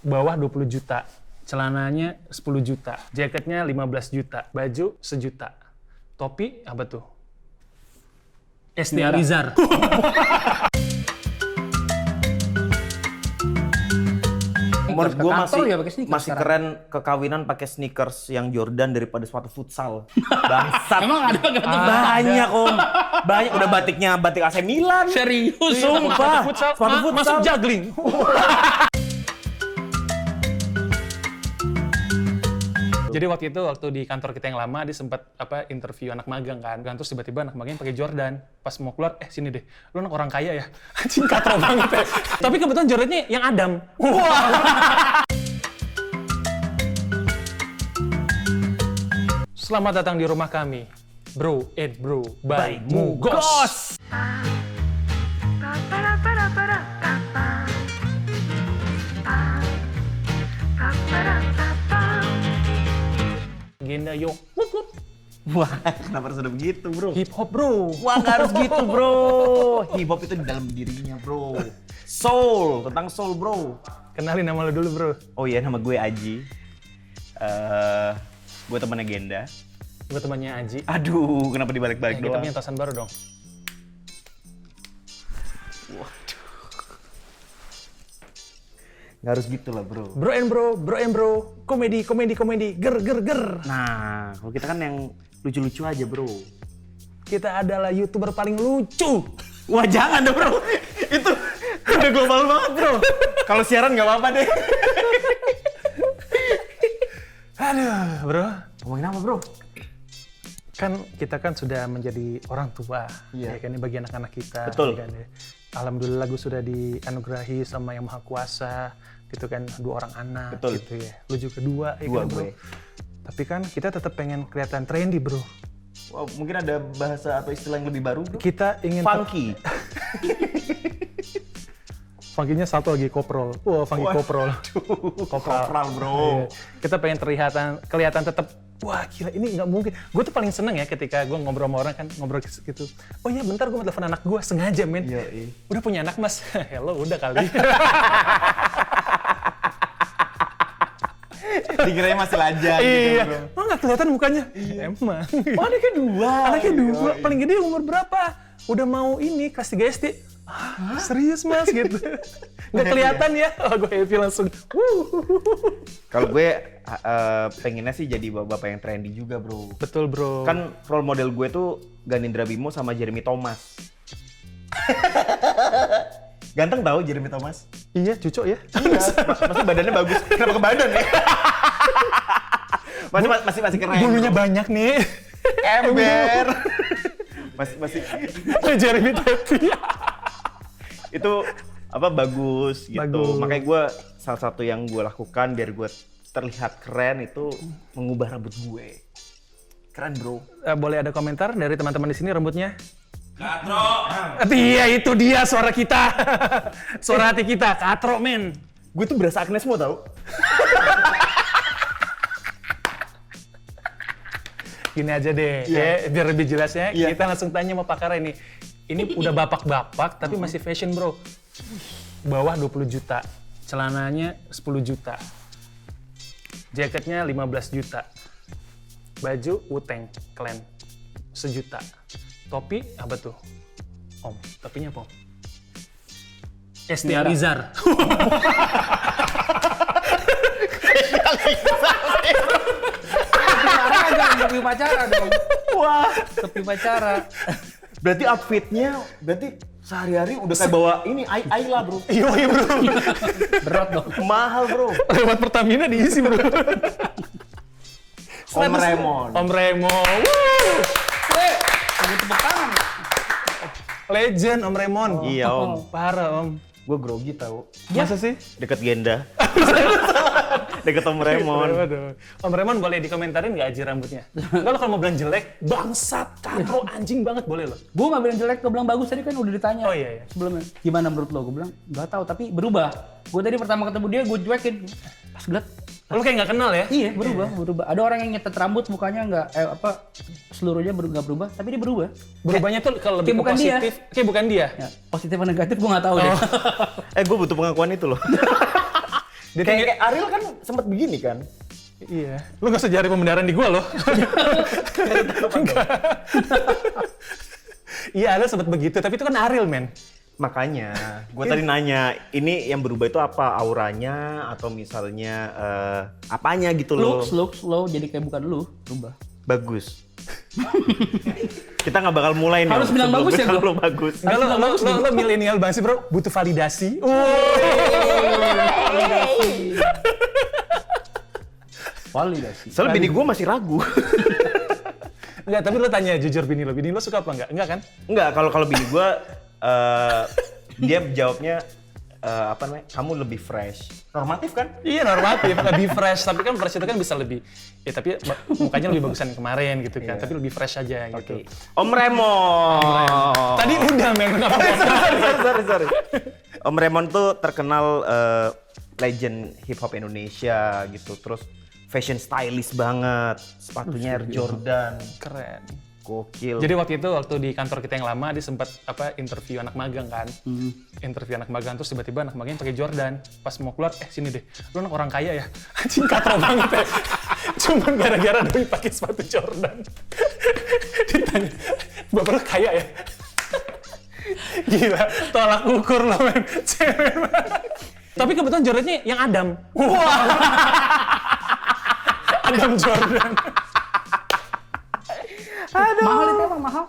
bawah 20 juta. Celananya 10 juta. Jaketnya 15 juta. Baju sejuta. Topi apa tuh? SD Alizar. Menurut gue masih ya pakai sneakers masih sekarang. keren kekawinan pakai sneakers yang Jordan daripada sepatu futsal. Bangsat. Emang ada nggak tuh? banyak om, banyak udah batiknya batik AC Milan. Serius? Sumpah. futsal, Sepatu futsal. masuk juggling. Jadi waktu itu waktu di kantor kita yang lama dia sempat apa interview anak magang kan. Kan terus tiba-tiba anak magangnya pakai Jordan. Pas mau keluar, eh sini deh. Lu anak orang kaya ya. Anjing katro banget ya. Tapi kebetulan Jordannya yang Adam. Wah. Selamat datang di rumah kami. Bro and Bro by Mugos. Agenda yo. Wup, wup. Wah, kenapa harus ada begitu bro? Hip hop bro. Wah nggak harus gitu bro. Hip hop itu di dalam dirinya bro. Soul, tentang soul bro. Kenalin nama lo dulu bro. Oh iya nama gue Aji. Eh, gue temannya Genda. Gue temannya Aji. Aduh, kenapa dibalik-balik kita doang? punya tasan baru dong. Nggak harus gitu lah bro. Bro and bro, bro and bro, komedi, komedi, komedi, ger, ger, ger. Nah, kalau kita kan yang lucu-lucu aja bro. Kita adalah youtuber paling lucu. Wah jangan dong bro, itu udah global banget bro. Kalau siaran nggak apa-apa deh. Aduh, bro. Ngomongin apa bro? Kan kita kan sudah menjadi orang tua. Iya. Ya kan, ini bagi anak-anak kita. Betul. ya kan, ya. Alhamdulillah gue sudah dianugerahi sama yang maha kuasa. Gitu kan, dua orang anak. Betul. Gitu ya. Lu juga dua, ya Dua kan, bro. gue. Tapi kan kita tetap pengen kelihatan trendy, bro. Wah, mungkin ada bahasa atau istilah yang lebih baru bro? Kita ingin... Funky. Funky-nya satu lagi koprol. Wah, funky Waduh. koprol. Kopral bro. Iya. Kita pengen terlihatan, kelihatan tetap wah gila ini nggak mungkin. Gue tuh paling seneng ya ketika gue ngobrol sama orang kan ngobrol gitu. Oh iya bentar gue mau telepon anak gue sengaja men. Iya, iya. Udah punya anak mas? Hello udah kali. Dikiranya masih lajang gitu iya. bro. Oh nggak kelihatan mukanya? Emang. Oh anaknya dua. Anaknya dua. Iya, Paling gede umur berapa? Udah mau ini kelas 3 SD. Ah, serius mas gitu. Nggak kelihatan ya? Oh gue happy langsung. Kalau gue eh, pengennya sih jadi bapak yang trendy juga bro. Betul bro. Kan role model gue tuh Ganindra Bimo sama Jeremy Thomas. Ganteng tau Jeremy Thomas? iya cucok ya. Iya, masih badannya bagus. Kenapa ke badan ya? masih masih masih keren. Bulunya banyak nih. ember. masih masih Jeremy Teti. Itu apa bagus gitu. Bagus. Makanya gue salah satu yang gue lakukan biar gue terlihat keren itu mengubah rambut gue. Keren bro. Eh, boleh ada komentar dari teman-teman di sini rambutnya? Katro. Iya itu dia suara kita. suara hati kita, Katro men. Gue tuh berasa Agnes mau tau. Gini aja deh, ya, biar lebih jelasnya Iya. kita langsung tanya sama pakar ini. Ini udah bapak-bapak tapi masih fashion bro. Bawah 20 juta, celananya 10 juta. Jaketnya 15 juta. Baju Uteng, Clan, sejuta. Topi apa tuh? Om, topinya apa? Om? Sekarang agak sepi pacara dong. Wah. Sepi pacara. Berarti outfitnya berarti sehari-hari udah kayak bawa ini ai ai lah bro. Iya iya bro. Berat dong. Mahal bro. Lewat Pertamina diisi bro. Om Raymond. Om Raymond. Wuh. Eh, ada tepuk tangan. Legend Om Raymond. Iya om. Parah Om. Gue grogi tau. Masa sih? Deket Genda. Deket Om Raymond. Om Raymond boleh dikomentarin nggak aja rambutnya? Kalau kalau mau bilang jelek, bangsat, katro, anjing banget boleh loh. Gue gak bilang jelek, gue bilang bagus tadi kan udah ditanya. Oh, iya, iya. Sebelumnya. Gimana menurut lo? Gue bilang gak tahu tapi berubah. Gue tadi pertama ketemu dia gue cuekin. Pas ngeliat, Lo kayak nggak kenal ya? iya berubah, berubah. Ada orang yang nyetet rambut mukanya nggak eh, apa seluruhnya ber- nggak berubah, tapi dia berubah. Berubahnya tuh kalau lebih bukan dia. positif. Kayak bukan dia. Ya, positif atau negatif gue nggak tahu deh. Eh gue butuh pengakuan itu loh. Dia Kayak, kayak Ariel kan sempat begini kan? Iya. Lu gak usah cari pembenaran di gua loh. Iya, ada sempat begitu, tapi itu kan Ariel, men. Makanya, gue tadi nanya, ini yang berubah itu apa? Auranya atau misalnya eh, apanya gitu loh? Looks, looks, lo jadi kayak bukan lu, berubah. Bagus. Kita nggak bakal mulai nih. Harus bilang bagus ya, gua? lo bagus. Enggak, lo, lo, lo, lo milenial banget sih, bro. Butuh validasi. Validasi. Soalnya bini gue masih ragu. Enggak, tapi lo tanya jujur bini lo. Bini lo suka apa enggak? Enggak kan? Enggak, kalau kalau bini gue, eh, dia jawabnya eh, apa namanya? Kamu lebih fresh. Normatif kan? Iya normatif, lebih fresh. Tapi kan fresh itu kan bisa lebih, ya tapi mukanya lebih bagusan yang kemarin gitu kan. Tapi lebih fresh aja gitu. Om Remon. Tadi udah men, kenapa sorry, sorry, sorry, sorry. Om Remon tuh terkenal eh, legend hip hop Indonesia gitu. Terus fashion stylist banget. Sepatunya Air Jordan. Keren. Gokil. Jadi waktu itu waktu di kantor kita yang lama dia sempat apa interview anak magang kan. Interview anak magang terus tiba-tiba anak magang pakai Jordan. Pas mau keluar eh sini deh. Lu anak orang kaya ya. Anjing katro banget ya. Cuman gara-gara doi pakai sepatu Jordan. Ditanya, "Bapak lu kaya ya?" Gila, tolak ukur lo men. Cewek. Tapi kebetulan Jordannya yang Adam. Wah. Adam Jordan. Mahal itu emang mahal.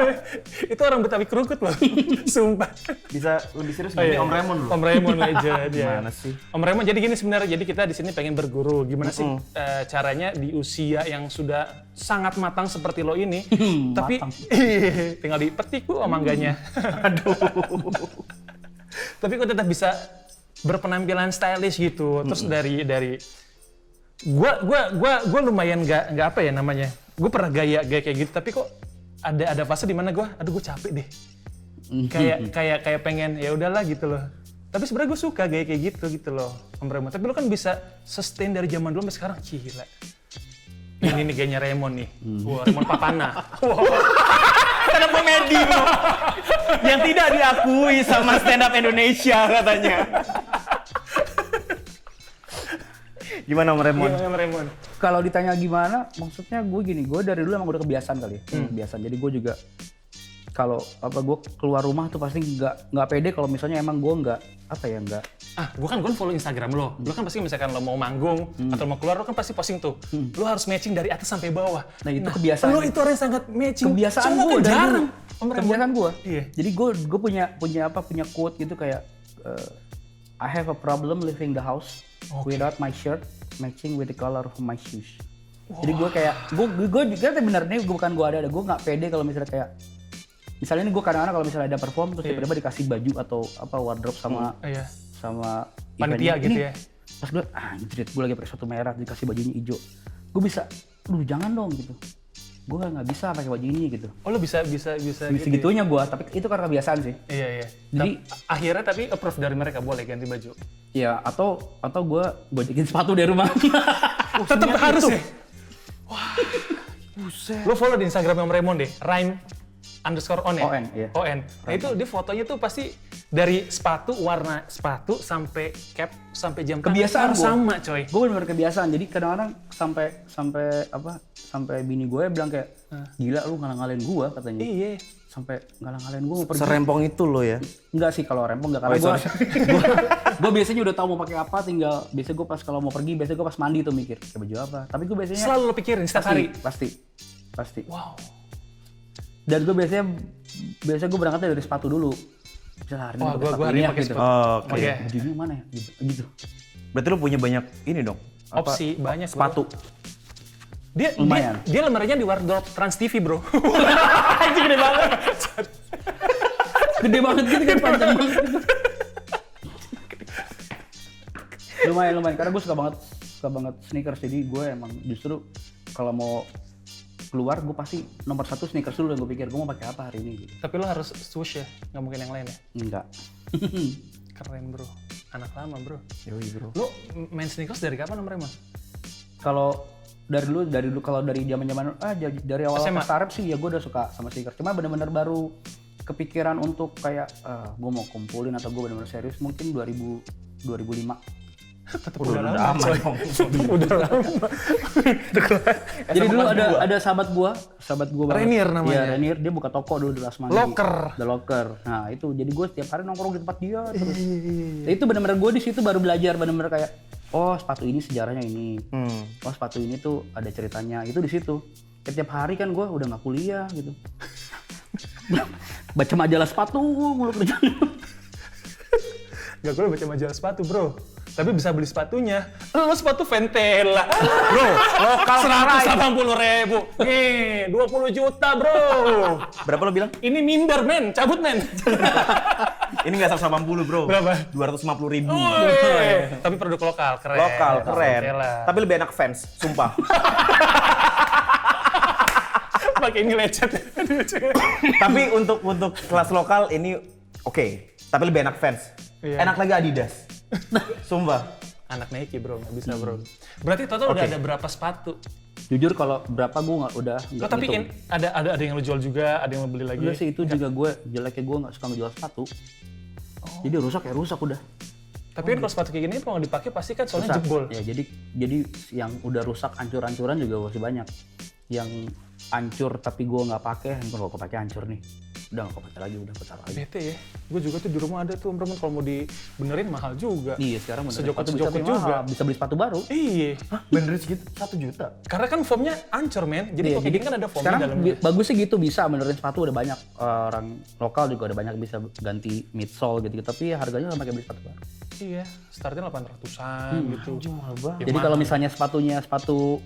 itu orang Betawi kerukut loh, sumpah. bisa lebih serius Oh, iya. Om Remon loh. Om Raymond legend ya. Gimana sih? Om Raymond jadi gini sebenarnya, jadi kita di sini pengen berguru. Gimana sih eh, caranya di usia yang sudah sangat matang seperti lo ini, tapi matang. Ih, tinggal dipetik bu mangganya. Aduh. tapi kok tetap bisa berpenampilan stylish gitu. Terus dari dari gua gua gua gua lumayan nggak nggak apa ya namanya. Gue pernah gaya gaya kayak gitu, tapi kok ada ada fase di mana gua, aduh gue capek deh. Kayak kayak kayak pengen ya udahlah gitu loh. Tapi sebenarnya gue suka gaya kayak gitu gitu loh Om Raymond. Tapi lo kan bisa sustain dari zaman dulu sampai sekarang. Gila. Ini nih gayanya Raymond nih. Wah Raymond Papana. Stand up komedi yang tidak diakui sama stand up Indonesia katanya. Gimana Om Remon? Gimana Om Raymond Kalau ditanya gimana, maksudnya gue gini, gue dari dulu emang udah kebiasaan kali ya, Hmm. kebiasaan. Jadi gue juga kalau apa gue keluar rumah tuh pasti nggak nggak pede kalau misalnya emang gue nggak apa ya nggak ah gue kan gue follow Instagram lo lo kan pasti misalkan lo mau manggung Hmm. atau mau keluar lo kan pasti posting tuh lo harus matching dari atas sampai bawah Nah, itu kebiasaan. lo itu orang yang sangat matching kebiasaan gue kan dari jarang kebiasaan gue Iya. jadi gue gue punya punya apa punya quote gitu kayak eh, I have a problem leaving the house without my shirt matching with the color of my shoes. Jadi gue kayak gue gue juga bener nih gue bukan gue ada ada gue nggak pede kalau misalnya kayak misalnya ini gue kadang-kadang kalau misalnya ada perform terus tiba-tiba dikasih baju atau apa wardrobe sama Oh, iya. sama Panitia gitu Ini. ya. pas gue ah gue lagi pakai sepatu merah dikasih bajunya hijau. Gue bisa lu jangan dong gitu gue nggak bisa pakai baju ini gitu oh lo bisa bisa bisa gitu ya? segitunya gue tapi itu karena kebiasaan sih Iya iya. Jadi- Tap- akhirnya tapi approve dari mereka boleh ganti baju. ya atau atau gue gojekin sepatu dari rumah Tetap harus ya. Wah. Buset. Lo follow di Instagram Om Raymond deh. Rhyme underscore on ya? ON, iya. ON. Nah itu dia fotonya tuh pasti dari sepatu warna sepatu sampai cap sampai jam tangan Kebiasaan gua. sama coy. gue benar kebiasaan jadi kadang-kadang sampai sampai apa sampai bini gue bilang kayak gila lu ngalang-ngalain gue katanya Iya. sampai ngalang-ngalain gue mau pergi Serempong itu lo ya. Enggak sih kalau rempong enggak karena Oh, gue gue biasanya udah tahu mau pakai apa tinggal biasanya gue pas kalau mau pergi biasanya gue pas mandi tuh mikir pakai baju apa tapi gue biasanya Selalu lo pikirin setiap pasti hari. pasti pasti Wow. Dan gue biasanya biasanya gue berangkatnya dari sepatu dulu Misalnya hari ini pakai gua- sepatu ini ya, pakai gitu. sepatu. Oh, Oke. Oke. bajunya mana ya gitu, gitu. Berarti lo punya banyak ini dong. apa, Opsi banyak. bro. Sepatu. Dia Lumayan. dia, dia lemarinya di wardrobe Trans TV, Bro. Anjing gede banget gede banget gitu kan panjang banget lumayan lumayan karena gue suka banget suka banget sneakers jadi gue emang justru kalau mau keluar gue pasti nomor satu sneakers dulu dan gue pikir gue mau pakai apa hari ini gitu. Tapi lo harus swoosh ya, nggak mungkin yang lain ya. enggak Keren, Bro. Anak lama, Bro. Yoi bro. Lo main sneakers dari kapan Om Raymond? kalau dari dulu dari dulu kalau dari zaman zaman ah dari awal SMA. pas Arab sih ya gue udah suka sama sneakers cuma bener-bener baru kepikiran untuk kayak gue mau kumpulin atau gue bener-bener serius mungkin 2000 2005 Tetap Udah, udah, udah lama, aman coy. dong. Tetap udah lama. Jadi dulu ada ada sahabat gua, sahabat gua banget. Renier namanya. Iya, Renier, dia buka toko dulu di Lasmandi. Locker. The Locker. Nah, itu jadi gua setiap hari nongkrong di tempat dia terus. Iya, Nah, itu benar-benar gua di situ baru belajar benar-benar kayak oh, sepatu ini sejarahnya ini. Hmm. Oh, sepatu ini tuh ada ceritanya. Itu di situ. Setiap hari kan gua udah nggak kuliah gitu. Baca majalah sepatu mulu kerjaan. Gak gue baca majalah sepatu bro. Tapi bisa beli sepatunya. Lo sepatu Ventela. Bro, lokal Seratus puluh ribu. Nih, 20 juta bro. Berapa lo bilang? Ini minder men, cabut men. Ini nggak 180 bro. Berapa? 250 ribu. Woi, Tapi produk lokal, keren. Lokal, keren. Ventela. Tapi lebih enak fans, sumpah. Pakai ini lecet. Tapi untuk untuk kelas lokal ini oke. Tapi lebih enak fans. Iya. Enak lagi Adidas. Sumpah. Anak Nike bro, nggak bisa bro. Berarti total udah Oke. ada berapa sepatu? Jujur kalau berapa gua nggak udah nggak Oh, tapi in- ada ada ada yang lo jual juga, ada yang lo beli lagi. Udah sih itu juga gue jeleknya gue nggak suka ngejual sepatu. Jadi rusak ya rusak udah. Tapi kan kalau sepatu kayak gini kalau dipakai pasti kan soalnya Rusak. jebol. Ya jadi jadi yang udah rusak hancur-hancuran juga masih banyak. Yang hancur tapi gue nggak pakai, handphone gue pakai hancur nih. Udah nggak pakai lagi, udah putar lagi. Bete ya. Gue juga tuh di rumah ada tuh Roman kalau mau dibenerin mahal juga. Iya sekarang bener Sejokot- sepatu bisa sejokot beli juga. mahal, bisa beli sepatu baru. Iya. Bener segitu? Satu juta? Karena kan foamnya ancur men. Jadi Iya, gini kan ada foam di sekarang dalamnya. bi- bagusnya gitu bisa benerin sepatu udah banyak eh, orang lokal juga udah banyak bisa ganti midsole gitu, tapi harganya sama kayak beli sepatu baru. Iya, startnya 800-an gitu. Ya, Jadi kalau misalnya sepatunya sepatu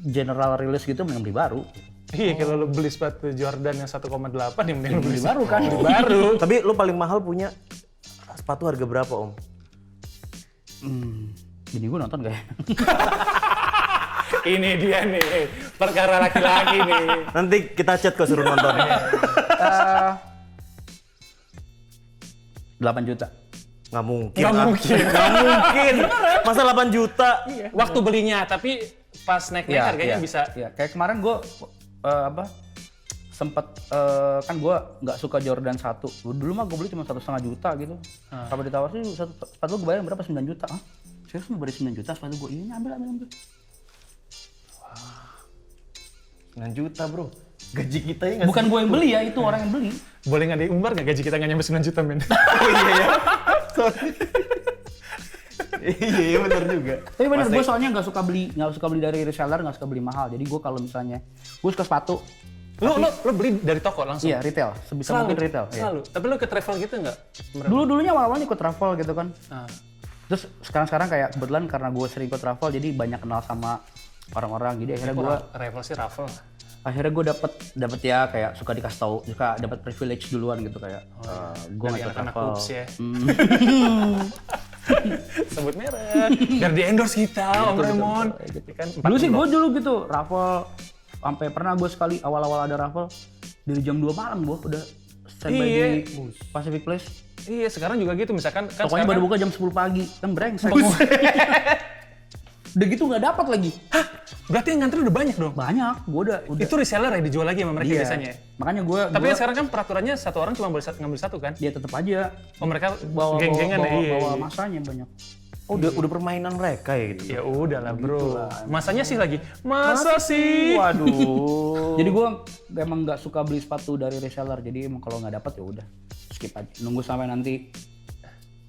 general release gitu mending beli baru. Iya, kalau lo beli sepatu Jordan yang 1,8 ya mending lo beli Beli baru kan. Beli baru. Tapi lo paling mahal punya sepatu harga berapa om? Hmm, bini gue nonton gak ya? Ini dia nih, perkara laki-laki nih. Nanti kita chat kok suruh nonton. Eh, 8 juta. Nggak mungkin. Nggak ah. mungkin. Nggak mungkin. Masa 8 juta? Waktu belinya, tapi pas naik-naik harganya iya, bisa. Iya, kayak kemarin gue apa sempet eh, kan gue nggak suka Jordan 1 dulu mah gue beli cuma satu setengah juta gitu. Kalau ditawar sih satu sepatu gue bayar berapa? 9 juta. Ah serius lu beri 9 juta sepatu gue ini ambil ambil ambil. 9 juta bro. Gaji kita ya bukan gue yang beli ya itu orang yang beli. Boleh nggak diumbar nggak gaji kita nggak nyampe 9 juta men? Oh iya ya. Sorry. Iya iya benar juga. tapi bener Pasti- gue soalnya nggak suka beli nggak suka beli dari reseller nggak suka beli mahal jadi gue kalau misalnya gue suka sepatu Lo, lo, lo beli dari toko langsung? iya retail sebisa mungkin retail iya. Selalu. Tapi lo ke travel gitu nggak? dulu dulunya awal-awal ikut travel gitu kan Nah, Terus sekarang-sekarang kayak kebetulan karena gue sering ikut travel jadi banyak kenal sama orang-orang. Jadi akhirnya gue travel sih raffle. akhirnya gue dapet dapet ya kayak suka dikasih tahu, suka dapat privilege duluan gitu kayak gue Dari nggak ikut anak-anak travel. ups ya. Hmm. Sebut merek. Biar di endorse kita, Om Raymond. Kan Dulu sih gue dulu gitu raffle sampai pernah gue sekali awal-awal ada raffle dari jam 2 malam gue udah standby Iya. di Pacific Place. Iya, sekarang juga gitu. Misalkan kan Pokoknya sekarang baru buka jam 10 pagi kan brengsek. udah gitu nggak dapat lagi. Hah? Berarti yang ngantri udah banyak dong. Banyak, gue udah udah. Itu reseller ya dijual lagi sama mereka Iya. biasanya. Makanya gue Tapi kan sekarang kan peraturannya satu orang cuma boleh satu, ngambil satu kan? dia tetap aja Oh mereka bawa geng-gengan bawa, ya? Iya, bawa iya. masanya banyak. Oh udah udah permainan mereka ya gitu. Ya udah lah bro. Masanya sih lagi. Masa sih? Waduh. Jadi gue emang nggak suka beli sepatu dari reseller. Jadi emang kalau nggak dapat ya udah skip aja. Nunggu sampai nanti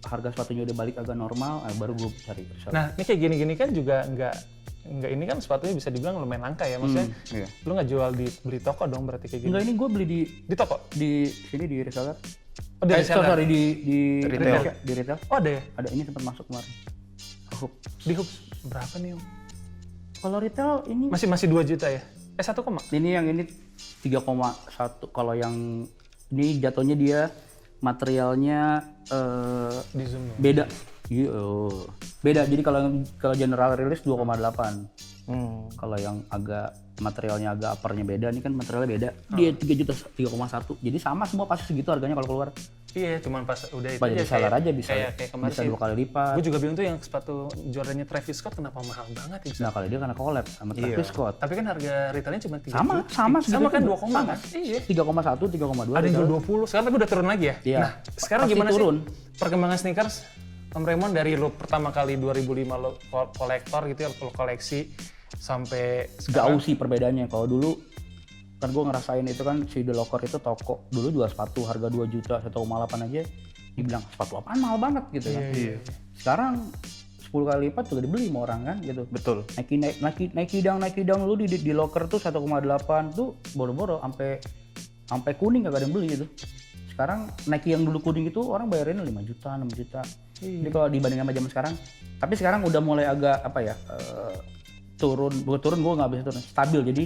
harga sepatunya udah balik agak normal, eh, baru gue cari reseller. Nah ini kayak gini-gini kan juga nggak nggak ini kan sepatunya bisa dibilang lumayan langka ya maksudnya. iya. Lu nggak jual di beli toko dong berarti kayak gini? Enggak ini gue beli di Di toko? di sini di reseller. Oh di Eh, reseller? sorry di di Retail. Indonesia, di retail. Oh ada ya? Ada ini sempat masuk kemarin. Di Hoops berapa nih om? Kalau retail ini Masih masih 2 juta ya? Eh satu koma? ini yang ini 3,1 kalau yang ini jatuhnya dia materialnya eh, Di zoom ya? beda Iya, oh. beda jadi kalau kalau general release 2,8 Hmm. kalau yang agak materialnya agak uppernya beda ini kan materialnya beda Oh. dia 3 juta 3,1 jadi sama semua pasti segitu harganya kalau keluar Iya, cuman pas udah itu pada aja kayak, aja bisa kayak, kayak kemarin bisa dua kali lipat Gue juga bingung tuh yang sepatu Jordannya Travis Scott kenapa mahal banget ya? bisa? nah kalau dia karena collab sama Travis Scott Tapi kan harga retailnya cuma 3 sama sama Sama kan. 2 koma kan? Iya. 3,1 3,2 Ada yang jual 20, sekarang tapi udah turun lagi ya? Iya. Nah, sekarang Pasti gimana turun. sih perkembangan sneakers? Om Raymond dari lo pertama kali 2005 lo kol- kolektor gitu ya, lo koleksi sampai Jauh sih perbedaannya. Kalau dulu kan gue ngerasain itu kan si The Locker itu toko dulu jual sepatu harga 2 juta 1,8 aja dibilang sepatu apaan mahal banget gitu kan. Iya, Sekarang 10 kali lipat juga dibeli sama orang kan gitu. Betul. Nike Nike Nike Nike down Nike down dulu di, di, di locker tuh 1,8 tuh boro-boro sampai sampai kuning gak ada yang beli gitu. Sekarang Nike yang dulu kuning itu orang bayarin 5 juta, 6 juta. Jadi kalau dibanding sama zaman sekarang, tapi sekarang udah mulai agak apa ya? eh, turun, bukan turun gue nggak bisa turun, stabil. Jadi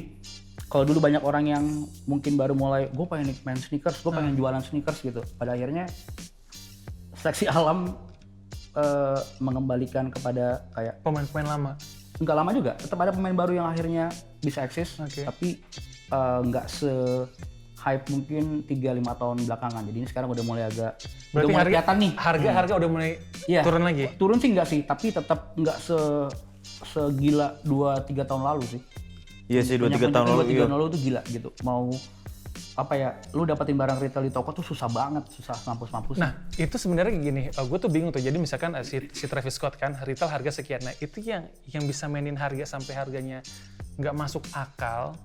kalau dulu banyak orang yang mungkin baru mulai, gue pengen main sneakers, gue pengen jualan sneakers gitu. Pada akhirnya seleksi alam eh, mengembalikan kepada kayak pemain-pemain lama. nggak lama juga tetap ada pemain baru yang akhirnya bisa eksis Oke. tapi eh, nggak se hype mungkin 3-5 tahun belakangan jadi ini sekarang udah mulai agak udah Berarti mulai harga kelihatan nih harga harga udah mulai Iya. turun lagi. turun sih nggak sih tapi tetap nggak se segila 2-3 tahun lalu sih Iya sih, dua tiga tahun dua, lalu. tiga iya. tahun lalu tuh gila gitu mau apa ya lu dapetin barang retail di toko tuh susah banget susah mampus-mampus Nah, itu sebenarnya gini, gue tuh bingung tuh. Jadi misalkan eh, si, si Travis Scott kan retail harga sekian. Nah, itu yang yang bisa mainin harga sampai harganya nggak masuk akal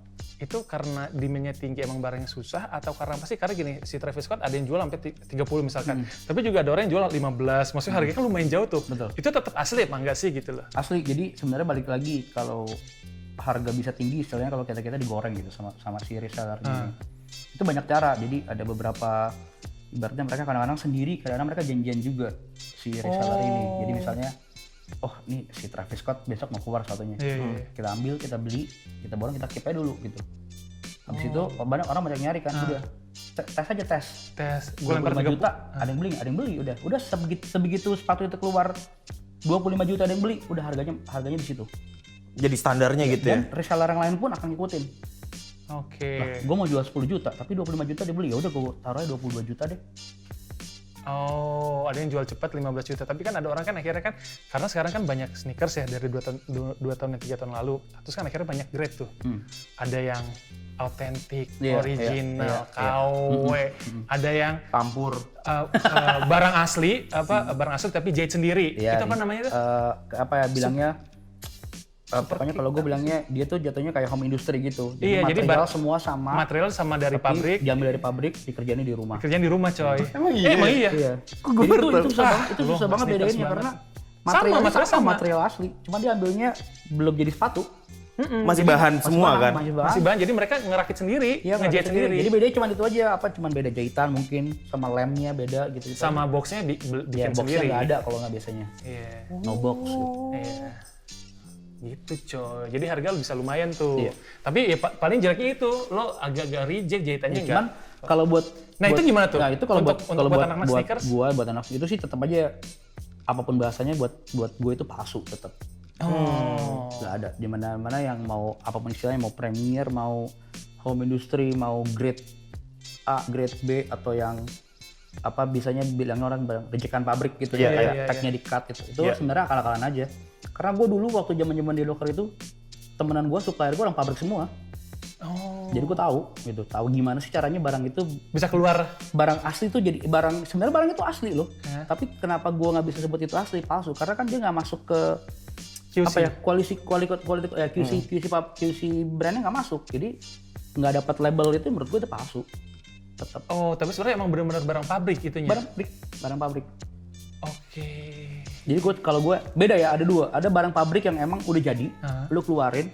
itu karena demandnya tinggi emang barangnya susah atau karena apa sih? Karena gini, si Travis Scott ada yang jual sampai ti- 30 misalkan. Tapi juga ada orang yang jual 15. Maksudnya harganya kan lumayan jauh tuh. Betul. Itu tetap asli apa enggak sih gitu loh. asli jadi sebenarnya balik lagi kalau harga bisa tinggi istilahnya kalau kita kita digoreng gitu sama sama si reseller ini. Itu banyak cara. Jadi ada beberapa ibaratnya mereka kadang-kadang sendiri kadang-kadang mereka janjian juga si reseller ini. Jadi misalnya oh ini si Travis Scott besok mau keluar sepatunya. Iya, iya, iya. kita ambil kita beli kita borong kita keep aja dulu gitu. Habis itu banyak orang banyak nyari kan udah. Te- tes aja tes. Tes, gue lempar 25 30 juta ada yang beli ada yang beli udah. Udah sebegitu, sebegitu sepatu itu keluar 25 juta ada yang beli udah harganya harganya di situ Jadi standarnya gitu ya. dan reseller yang lain pun akan ngikutin Oke. gue mau jual 10 juta tapi 25 juta dia beli ya udah gue taruh aja 22 juta deh Oh, ada yang jual cepat 15 juta. Tapi kan ada orang kan akhirnya kan, karena sekarang kan banyak sneakers ya dari 2 tahun, dua, dua tahun dan 3 tahun lalu. Terus kan akhirnya banyak grade tuh. Hmm. Ada yang autentik, Iya, original, iya, iya, KW. Ada yang Campur. uh, uh, barang asli, apa barang asli tapi jahit sendiri. Iya, itu apa namanya itu? Eh, ke- apa ya bilangnya eh, pokoknya kalau gue bilangnya dia tuh jatuhnya kayak home industry gitu Iya, jadi material bar- semua sama Material sama dari tapi pabrik, diambil dari pabrik dikerjain di rumah kerjaan di rumah coy. Emang iya? Emang iya. iya Kok gue Jadi itu, itu susah banget itu susah banget bedainnya karena Sama, materialnya material sama, sama. material asli cuma dia ambilnya belum jadi sepatu Masih bahan Masih semua bahan, kan? masih bahan. Masih bahan, jadi mereka ngerakit sendiri, Iya, ngejahit ngerti sendiri. Jadi bedanya cuma itu aja, apa cuma beda jahitan mungkin sama lemnya beda gitu. sama boxnya bi- bi- ya bikin boxnya sendiri. nggak ada kalau nggak biasanya. Iya. No box. Gitu. Iya. Gitu coy. Jadi harga bisa lumayan tuh. Iya. Tapi ya pa- paling jeleknya itu lo agak-agak reject jahitannya enggak. Cuman kalau buat Nah, itu buat- gimana tuh? Nah itu kalau Untuk- buat untuk kalau buat buat anak-anak buat sneakers? gua buat anak itu sih tetap aja apa pun bahasanya buat buat gue itu palsu tetap. Oh. Nggak ada di mana-mana yang mau apa pun istilahnya mau premier mau home industry mau grade A grade B atau yang apa bisanya bilangnya orang bilang rejekan pabrik gitu Iya, ya kayak iya, tagnya di cut gitu itu Iya. sebenarnya akal-akalan aja karena gue dulu waktu zaman zaman di locker itu temenan gue supplier gue orang pabrik semua Oh. jadi gue tahu gitu tahu gimana sih caranya barang itu Bisa keluar. barang asli tuh jadi barang sebenarnya barang itu asli loh Hah? tapi kenapa gue nggak bisa sebut itu asli palsu karena kan dia nggak masuk ke QC. apa ya quality quality quality ya QC QC pub- QC brandnya nggak masuk jadi nggak dapat label itu menurut gue itu palsu tetap Oh, tapi sebenarnya emang benar-benar barang pabrik itunya. barang pabrik barang pabrik Oke. Jadi gue kalau gue beda ya ada dua ada barang pabrik yang emang udah jadi Hah? lu keluarin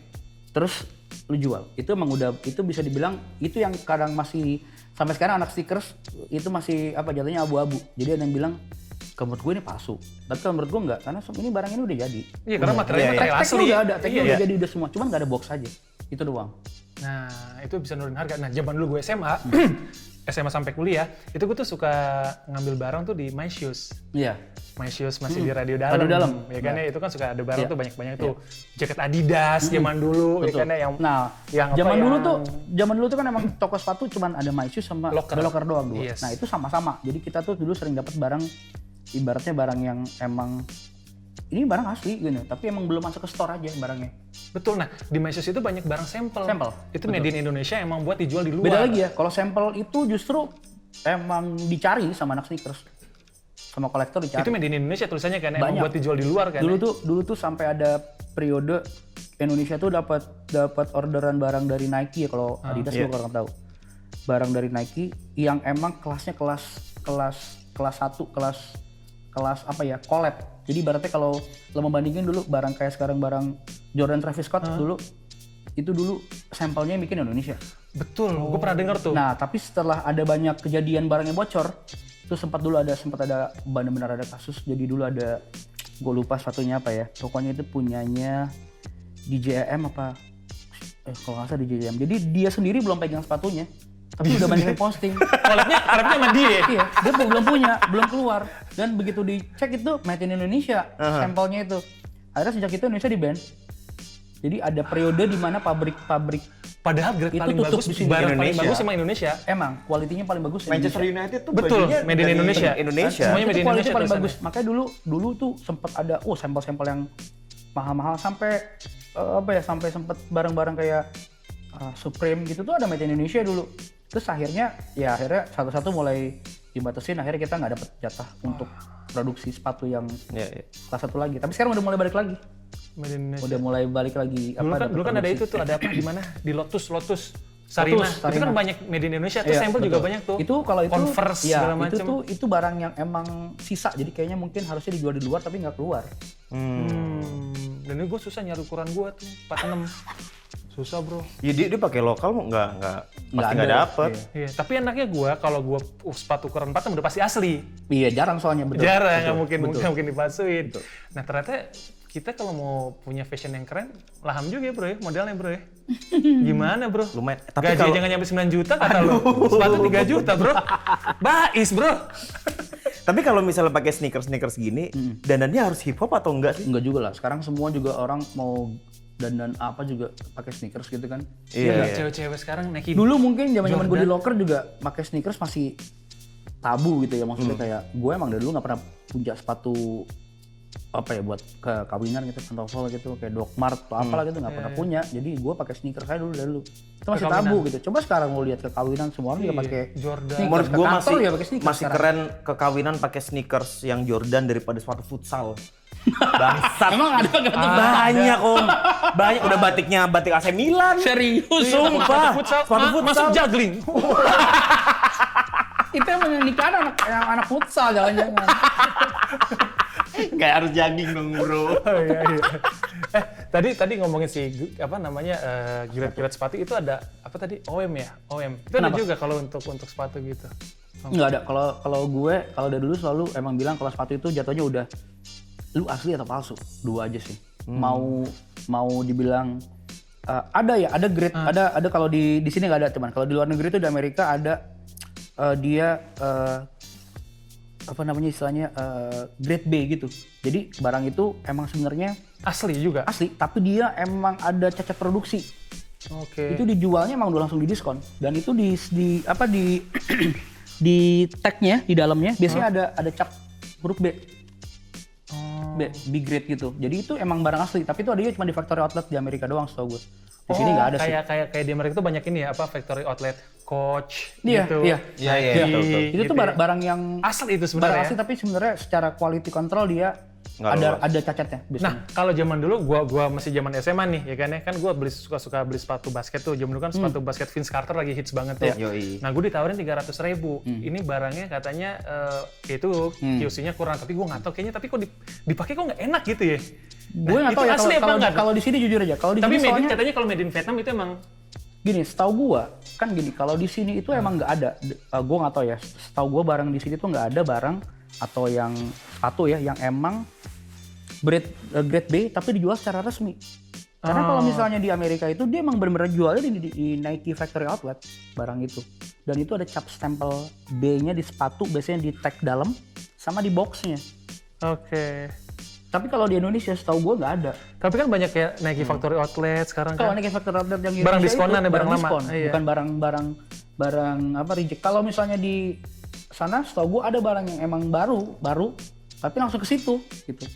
terus lu jual itu emang udah itu bisa dibilang itu yang kadang masih sampai sekarang anak stickers itu masih apa jatuhnya abu-abu jadi ada yang bilang kalau menurut gue ini palsu tapi kalau menurut gue enggak karena ini barang ini udah jadi Iya, karena materialnya Iya, iya. material tag asli. udah ada tagnya Iya. udah jadi udah semua cuman nggak ada box aja itu doang Nah, itu bisa nurunin harga. Nah, zaman dulu gue SMA, SMA sampai kuliah, itu gue tuh suka ngambil barang tuh di My Shoes. iya My Shoes masih di radio dalam. Radio Dalam. Ya kan ya, itu kan suka ada barang Iya. tuh banyak-banyak tuh. Jaket Adidas zaman dulu, ya Betul. kan ya, yang nah yang apa, zaman dulu yang- tuh zaman dulu tuh kan emang toko sepatu cuman ada My Shoes sama Locker. Locker doang dulu Yes. nah itu sama-sama jadi kita tuh dulu sering dapat barang ibaratnya barang yang emang ini barang asli gitu tapi emang belum masuk ke store aja barangnya Betul. Nah, di Shoes itu banyak barang sampel. Sampel, Itu made in Indonesia emang buat dijual di luar. beda lagi ya kalau sampel itu justru emang dicari sama anak sneakers sama kolektor dicari. Itu made in Indonesia tulisannya kan, emang Banyak. buat dijual di luar kan? dulu ya? tuh dulu tuh sampai ada periode Indonesia tuh dapat dapat orderan barang dari Nike ya kalau Adidas iya. gua kurang tahu. Barang dari Nike yang emang kelasnya kelas kelas kelas 1, kelas kelas apa ya? collab. Jadi ibaratnya kalau lo membandingin dulu barang kayak sekarang barang Jordan Travis Scott dulu itu dulu sampelnya yang bikin Indonesia. Betul, gue pernah denger tuh. Nah, tapi setelah ada banyak kejadian barangnya bocor, itu sempat dulu ada sempat ada benar-benar ada kasus. Jadi dulu ada gue lupa satunya apa ya. Pokoknya itu punyanya DJM apa eh kalau nggak salah DJM. Jadi dia sendiri belum pegang sepatunya. Tapi udah banyak yang posting. Collabnya, collabnya sama dia. iya, dia belum belum punya, belum keluar. Dan begitu dicek itu made in Indonesia, sampelnya itu. Akhirnya sejak itu Indonesia di ban. Jadi ada periode di mana pabrik-pabrik Padahal grade Itu paling tutup bagus, di sini. barang paling Indonesia. bagus emang Indonesia. emang kualitinya paling bagus Manchester Indonesia. United tuh Betul, bajunya made in Indonesia. Indonesia. Semuanya made in Indonesia paling bagus. Makanya dulu dulu tuh sempat ada oh sampel-sampel yang mahal-mahal sampai eh, apa ya sampai sempat barang-barang kayak uh, Supreme gitu tuh ada made in Indonesia dulu. Terus akhirnya ya akhirnya satu-satu mulai dibatasin akhirnya kita nggak dapet jatah untuk produksi sepatu yang Iya, iya. kelas satu lagi. Tapi sekarang udah mulai balik lagi. Made in Indonesia. Udah mulai balik lagi Dulu kan, dulu kan ada itu tuh, ada apa di mana? Di Lotus, Lotus. Sarina. Itu kan Sarina. banyak made in Indonesia, terus Iya, sampel juga banyak tuh. Itu kalau itu Converse ya, segala itu tuh itu barang yang emang sisa. Jadi kayaknya mungkin harusnya dijual di luar tapi nggak keluar. Hmm. Dan ini gue susah nyari ukuran gue tuh, 46. Susah bro. Ya dia, dia pakai lokal mau nggak nggak pasti ada, nggak dapet. iya. Iya, tapi enaknya gue kalau gue sepatu ukuran 46 udah pasti asli. Iya jarang soalnya betul. Jarang, nggak mungkin nggak mungkin dipalsuin. Nah ternyata kita kalau mau punya fashion yang keren, laham juga ya bro ya, modelnya bro ya. Gimana bro? Lumayan. Tapi Gaji kalau- aja nggak nyampe 9 juta kata lu. Sepatu 3 juta bro. Bais bro. Tapi kalau misalnya pakai sneakers sneakers gini, dandannya harus hip hop atau enggak sih? Enggak juga lah. Sekarang semua juga orang mau dandan apa juga pakai sneakers gitu kan. Iya. Iya, Cewek-cewek sekarang naik Dulu mungkin zaman-zaman gue di locker juga pakai sneakers masih tabu gitu ya maksudnya kayak gue emang dari dulu nggak pernah punya sepatu apa ya buat ke kawinan gitu pantofel gitu kayak Doc Mart atau apalah gitu nggak pernah punya jadi gue pakai sneakers aja dulu dari dulu itu masih tabu gitu coba sekarang mau lihat ke kawinan semua orang juga pakai Jordan. sneakers Menurut ke gue masih ya pakai sneakers masih sekarang. keren kekawinan pakai sneakers yang Jordan daripada sepatu futsal. Bangsat. emang ada nggak tuh? Banyak om, banyak udah batiknya batik AC Milan. serius Sumpah, futsal, sepatu futsal. masuk juggling. itu yang nikah anak yang anak futsal jangan-jangan Kayak harus jogging dong bro. Oh, iya, iya. Eh, tadi tadi ngomongin si apa namanya eh, gilet-gilet sepatu itu ada apa tadi OM ya OM itu ada juga kalau untuk untuk sepatu gitu Nggak ada. Kalau kalau gue kalau dari dulu selalu emang bilang kalau sepatu itu jatuhnya udah lu asli atau palsu. Dua aja sih. Mau mau dibilang eh, ada ya, ada grade, ada ada kalau di di sini nggak ada teman. Kalau di luar negeri itu di Amerika ada eh, dia eh, apa namanya istilahnya eh, grade B gitu. Jadi barang itu emang sebenarnya asli juga asli, tapi dia emang ada cacat produksi oke itu dijualnya emang udah langsung di diskon dan itu di di apa di di tagnya di dalamnya biasanya ada ada cap huruf B. B B grade gitu jadi itu emang barang asli tapi itu adanya cuma di factory outlet di Amerika doang setahu gue di sini nggak ada sih Oh, kayak kayak kayak di Amerika tuh banyak ini ya apa factory outlet coach Iya, gitu iya. Iya iya betul. itu gitu tuh ya. barang, barang yang asli itu barang sebenarnya asli ya. tapi sebenarnya secara quality control dia Nggak ada lolos. ada cacatnya biasanya Nah, kalau zaman dulu gua gua masih zaman SMA nih ya kan ya. Kan gua beli suka-suka beli sepatu basket tuh. Zaman dulu kan sepatu basket Vince Carter lagi hits banget tuh. Yoi. Nah, gue ditawarin 300 ribu. Ini barangnya katanya eh, itu QC-nya kurang, tapi gua nggak tahu kayaknya tapi kok dip- dipakai kok nggak enak gitu ya. gue nggak itu tahu ya asli kalau kalau kalau di sini jujur aja kalau di Tapi sini soalnya katanya kalau made in Vietnam itu emang gini setahu gua kan gini kalau di sini itu emang nggak ada uh, gua nggak tahu ya setahu gua barang di sini tuh nggak ada barang atau yang sepatu ya yang emang grade uh, grade B tapi dijual secara resmi karena kalau misalnya di Amerika itu dia emang benar-benar jualnya di, di- di Nike Factory Outlet barang itu dan itu ada cap stempel B-nya di sepatu biasanya di tag dalam sama di boxnya Oke. tapi kalau di Indonesia setahu gua nggak ada Tapi kan banyak ya Nike Factory Outlet sekarang Kalau kan. Nike Factory Outlet yang Barang diskonan ya, barang lama. diskon, Iya. bukan barang-barang barang apa reject. Kalau misalnya di sana setahu gua ada barang yang emang baru, baru tapi langsung ke situ gitu.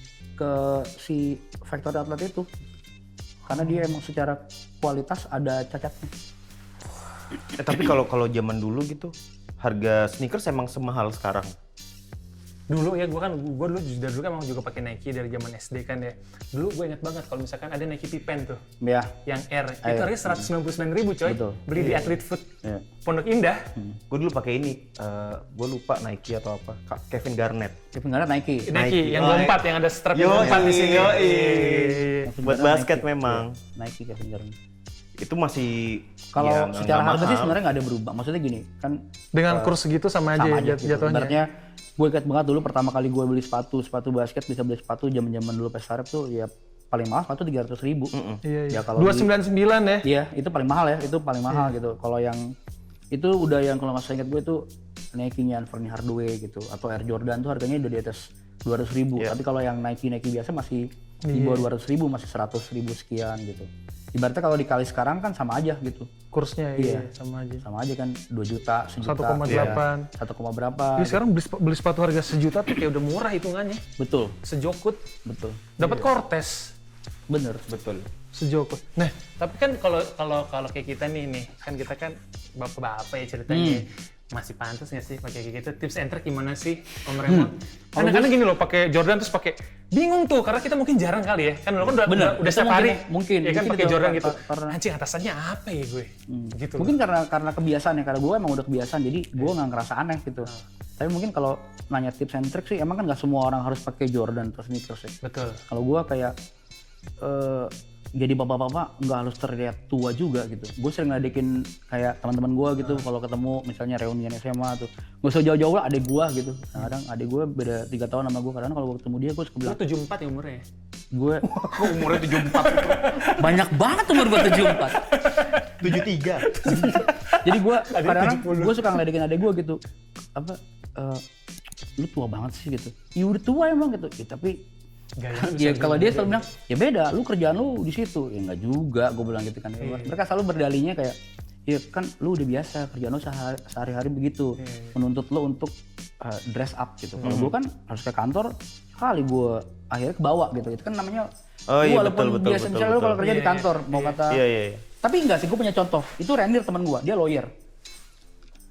Ke si Factory Outlet itu. Karena dia emang secara kualitas ada cacatnya. Eh, tapi kalau kalau zaman dulu gitu, harga sneakers emang semahal sekarang. Dulu ya gue kan gue dulu dari dulu kan emang juga pakai Nike dari zaman SD kan ya dulu gue ingat banget kalau misalkan ada Nike Pippen tuh Ya. yang Air itu harganya seratus ribu coy Betul. beli di Athlete Food Iya. Pondok Indah Gue dulu pakai ini, eh gue lupa Nike atau apa, Kevin Garnett. Nggak ada Nike. Nike, Nike. yang Oh, lompat yang ada strap Yo, yang lompat di sini yoi. Iya. Buat basket memang. Nike Kevin Garnett. Itu masih Kalau ya, secara harga sih sebenarnya nggak ada berubah. Maksudnya gini, kan dengan kurs segitu sama aja, sama aja jat- gitu. jatuhnya Ibaratnya gue ingat banget dulu pertama kali gue beli sepatu, sepatu basket bisa beli sepatu zaman-zaman dulu pesarep tuh ya paling mahal sepatu tiga ratus ribu. iya, iya. Ya kalau dua di- sembilan sembilan ya Iya, itu paling mahal ya, itu paling mahal Iya. gitu. Kalau yang itu udah yang kalau nggak ingat gue itu Nike-nya Anthony Hardaway gitu, atau Air Jordan tuh harganya udah di atas 200 ribu. Iya. Tapi kalau yang Nike Nike biasa masih di bawah 200 ribu, masih 100 ribu sekian gitu. Ibaratnya kalau dikali sekarang kan sama aja gitu, kursnya iya, sama aja. Sama aja kan 2 juta, sejuta, 1,8. satu koma berapa? Jadi sekarang beli, beli sepatu harga sejuta tuh kayak udah murah hitungannya. Betul, sejokut. Betul, dapat Iya. Cortez bener. betul. sejokut. Nah tapi kan kalau kalau kalau kayak kita nih nih. Kan kita kan bapak-bapak ya ceritanya masih pantas nggak sih pakai kayak gitu? Tips and trick gimana sih Om Raymond? Kadang-kadang gini loh pakai Jordan terus pakai bingung tuh karena kita mungkin jarang kali ya. Kan lo kan udah Bener, udah, udah setiap mungkin hari. ya, mungkin. ya kan pakai Jordan gitu. kar- karena- anjing atasannya apa ya gue? Gitu loh. Mungkin karena karena kebiasaan ya, karena gue emang udah kebiasaan, jadi gue nggak ngerasa aneh gitu. Tapi mungkin kalau nanya tips and trick sih, emang kan nggak semua orang harus pakai Jordan atau sneakers ya. betul. Kalau gue kayak eh jadi bapak-bapak nggak harus terlihat tua juga gitu. Gue sering ngadekin kayak teman-teman gue gitu, kalau ketemu misalnya reunian SMA tuh, nggak usah jauh-jauh lah adek gue gitu. Nah, kadang adek gue beda tiga tahun sama gue, kadang kalau gue ketemu dia gue suka bilang, tujuh empat ya umurnya ya? gue umurnya 74, banyak banget umur gue 74. 73. jadi gue kadang gue suka ngeledekin adek gue gitu apa eh, lu tua banget sih gitu ya udah tua emang gitu ya, tapi Gaya ya kalau dia selalu bilang ya beda lu kerjaan lu di situ. Ya nggak juga gue bilang gitu kan. Mereka selalu berdalinya kayak ya kan lu udah biasa kerjaan lu sehari- sehari-hari begitu. Menuntut lu untuk uh, dress up gitu. Kalau gue kan harus ke kantor kali gue akhirnya ke bawah gitu. Itu kan namanya Oh iya, walaupun betul, betul, biasa betul, misalnya lu kalau kerja di kantor mau kata Iya, iya, iya. tapi enggak sih, gue punya contoh. Itu Randir teman gue, dia lawyer.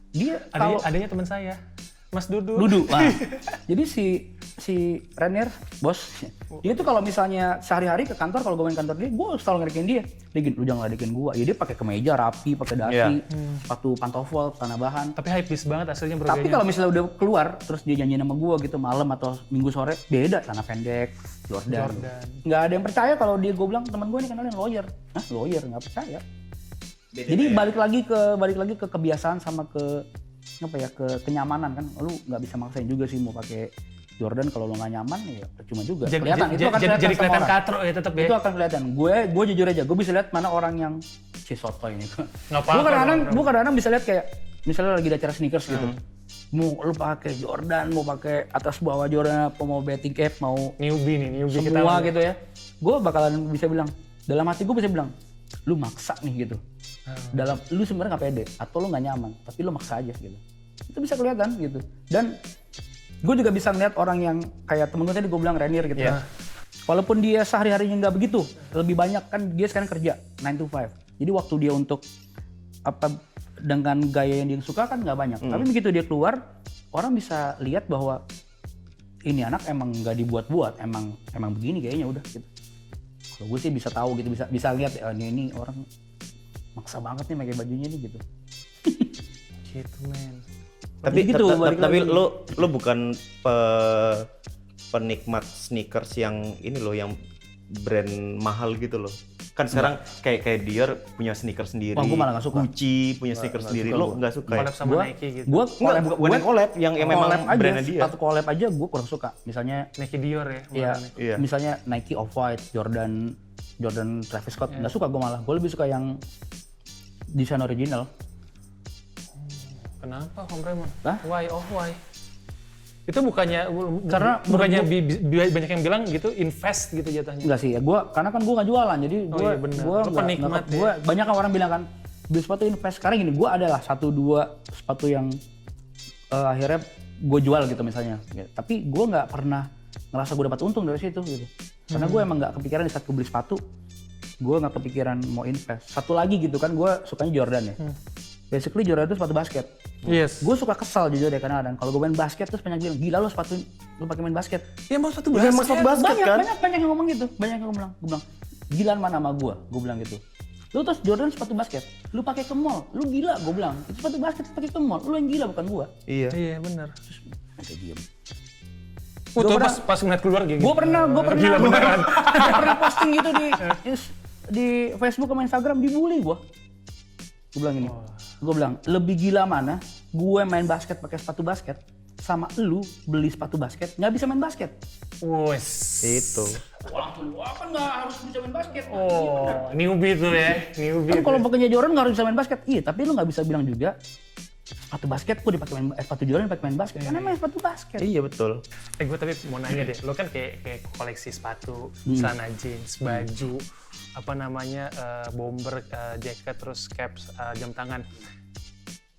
Dia adanya, kalau adanya teman saya Mas Dudu duduk, nah, jadi si si Ranir, bos, dia tuh kalau misalnya sehari-hari ke kantor, kalau gue main kantor dia, gue selalu ngeledekin dia. Dia gini, lu jangan ngeledekin gue. Ya dia pakai kemeja rapi, pakai dasi, Iya. sepatu pantofel, tanah bahan. tapi hype beast banget aslinya bro Tapi kalau misalnya udah keluar, terus dia janjian sama gue gitu malam atau minggu sore, beda celana pendek, Jordan. Jordan. Nggak ada yang percaya kalau dia gue bilang teman gue nih kenalin lawyer. Hah lawyer nggak percaya. Jadi balik lagi ke balik lagi ke kebiasaan sama ke apa ya ke kenyamanan kan. Lu nggak bisa maksain juga sih mau pakai Jordan kalau lu nggak nyaman ya percuma juga. jadi, kelihatan jadi, itu akan jadi, kelihatan jadi kelihatan katro ya tetap ya Itu akan kelihatan. Gue gue jujur aja, gue bisa lihat mana orang yang si soto ini. Gue kadang-kadang gue kadang-kadang bisa lihat kayak misalnya lagi ada acara sneakers gitu. Hmm. Mau lu pakai Jordan, mau pakai atas bawah Jordan, apa mau betting cap, mau newbie nih newbie kita semua gitu ya. Gue bakalan bisa bilang dalam hati gue bisa bilang lu maksa nih gitu. Dalam lu sebenarnya nggak pede atau lu nggak nyaman, tapi lu maksa aja gitu. Itu bisa kelihatan gitu. Dan gue juga bisa ngeliat orang yang kayak temen gue tadi gue bilang Renir gitu Iya. ya. Walaupun dia sehari-harinya nggak begitu, lebih banyak kan dia sekarang kerja 9 to 5. Jadi waktu dia untuk apa dengan gaya yang dia suka kan nggak banyak. Tapi begitu dia keluar, orang bisa lihat bahwa ini anak emang nggak dibuat-buat, emang emang begini kayaknya udah gitu. Kalau gue sih bisa tahu gitu, bisa bisa lihat ya, ini, ini orang maksa banget nih pakai bajunya nih gitu. gitu men Tapi gitu, tapi lu lu bukan pe- penikmat sneakers yang ini loh yang brand mahal gitu loh. Kan sekarang kayak kayak Dior punya sneakers sendiri. Wah, gua malah nggak suka. Gucci punya sneakers sendiri. gua. nggak suka ya? collab sama Gua- Nike gitu Gue Enggak, bukan, bukan yang collab, yang, yang memang collab aja, brandnya dia. sepatu collab aja gue kurang suka. Misalnya Nike Dior ya ya kemarin. Iya. misalnya Nike Off White, Jordan Jordan Travis Scott nggak suka gue malah. Gue lebih suka yang desain original. kenapa Om Raymond Hah? why oh why itu bukannya bu- Karena bukannya bi- bi- banyak yang bilang gitu invest gitu jatuhnya? Enggak sih ya, gua karena kan gua nggak jualan jadi gua iya bener. gua penikmat nggak- ya. gua banyak kan orang bilang kan beli sepatu invest. Sekarang gini gua adalah satu dua sepatu yang eh, akhirnya gue jual gitu misalnya. Ya, tapi gua nggak pernah ngerasa gue dapat untung dari situ gitu. Karena gue emang nggak kepikiran di saat gue beli sepatu gue nggak kepikiran mau invest. Satu lagi gitu kan gue sukanya Jordan ya. Basically Jordan itu sepatu basket Yes. Gue suka kesal jujur deh kadang-kadang. Kalau gue main basket terus banyak bilang, gila lo sepatu lu pakai main basket. Ya mau satu Bukan basket. maksud basket banyak, kan? banyak, banyak yang ngomong gitu. Banyak yang bilang, gue bilang, gila mana sama gue? Gue bilang gitu. Lu terus Jordan sepatu basket, lu pakai ke mall, lu gila gue bilang. Itu sepatu basket pakai ke mall, lu yang gila bukan gue. Iya. Iya benar. Terus diem. Uh, tuh Gua pas pas ngeliat keluar gini. Gue pernah, gue pernah, Gila gua beneran. pernah, pernah posting gitu di di Facebook sama Instagram dibully gue. Gue bilang ini, gue bilang lebih gila mana? Gue main basket pakai sepatu basket sama lu beli sepatu basket nggak bisa main basket. Wes. Itu. Wah, wah kan nggak harus bisa main basket. Oh, newbie tuh ya, newbie. Kan kalau pakainya Jordan nggak harus bisa main basket. Iya, tapi lu nggak bisa bilang juga sepatu basket gue dipakai main eh, sepatu Jordan dipakai main basket. Karena main sepatu basket. Iya betul. Eh gue tapi mau nanya deh, lo kan kayak kayak koleksi sepatu, Hmm. celana jeans, baju, apa namanya eh, bomber, eh, jacket, terus caps, eh, jam tangan.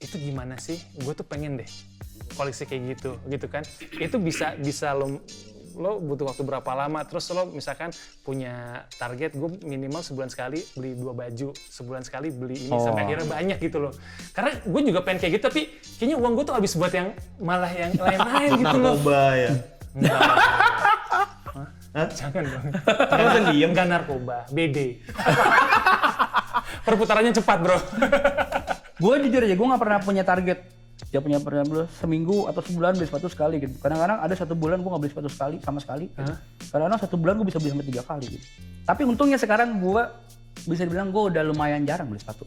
Itu gimana sih? Gue tuh pengen deh koleksi kayak gitu, gitu kan? Itu bisa bisa lo lo butuh waktu berapa lama? Terus lo misalkan punya target, gue minimal sebulan sekali beli dua baju, sebulan sekali beli ini sampai akhirnya banyak gitu loh. Karena gue juga pengen kayak gitu, tapi kayaknya uang gue tuh habis buat yang malah yang lain-lain gitu loh. Narkoba ya. Hah? Jangan dong. Masa diem? Enggak narkoba, BD. Perputarannya cepat, Bro. gue jujur aja gue nggak pernah punya target dia punya pernah beli seminggu atau sebulan beli sepatu sekali gitu kadang-kadang ada satu bulan gue nggak beli sepatu sekali sama sekali gitu. kadang-kadang satu bulan gue bisa beli sampai tiga kali gitu tapi untungnya sekarang gue bisa dibilang gue udah lumayan jarang beli sepatu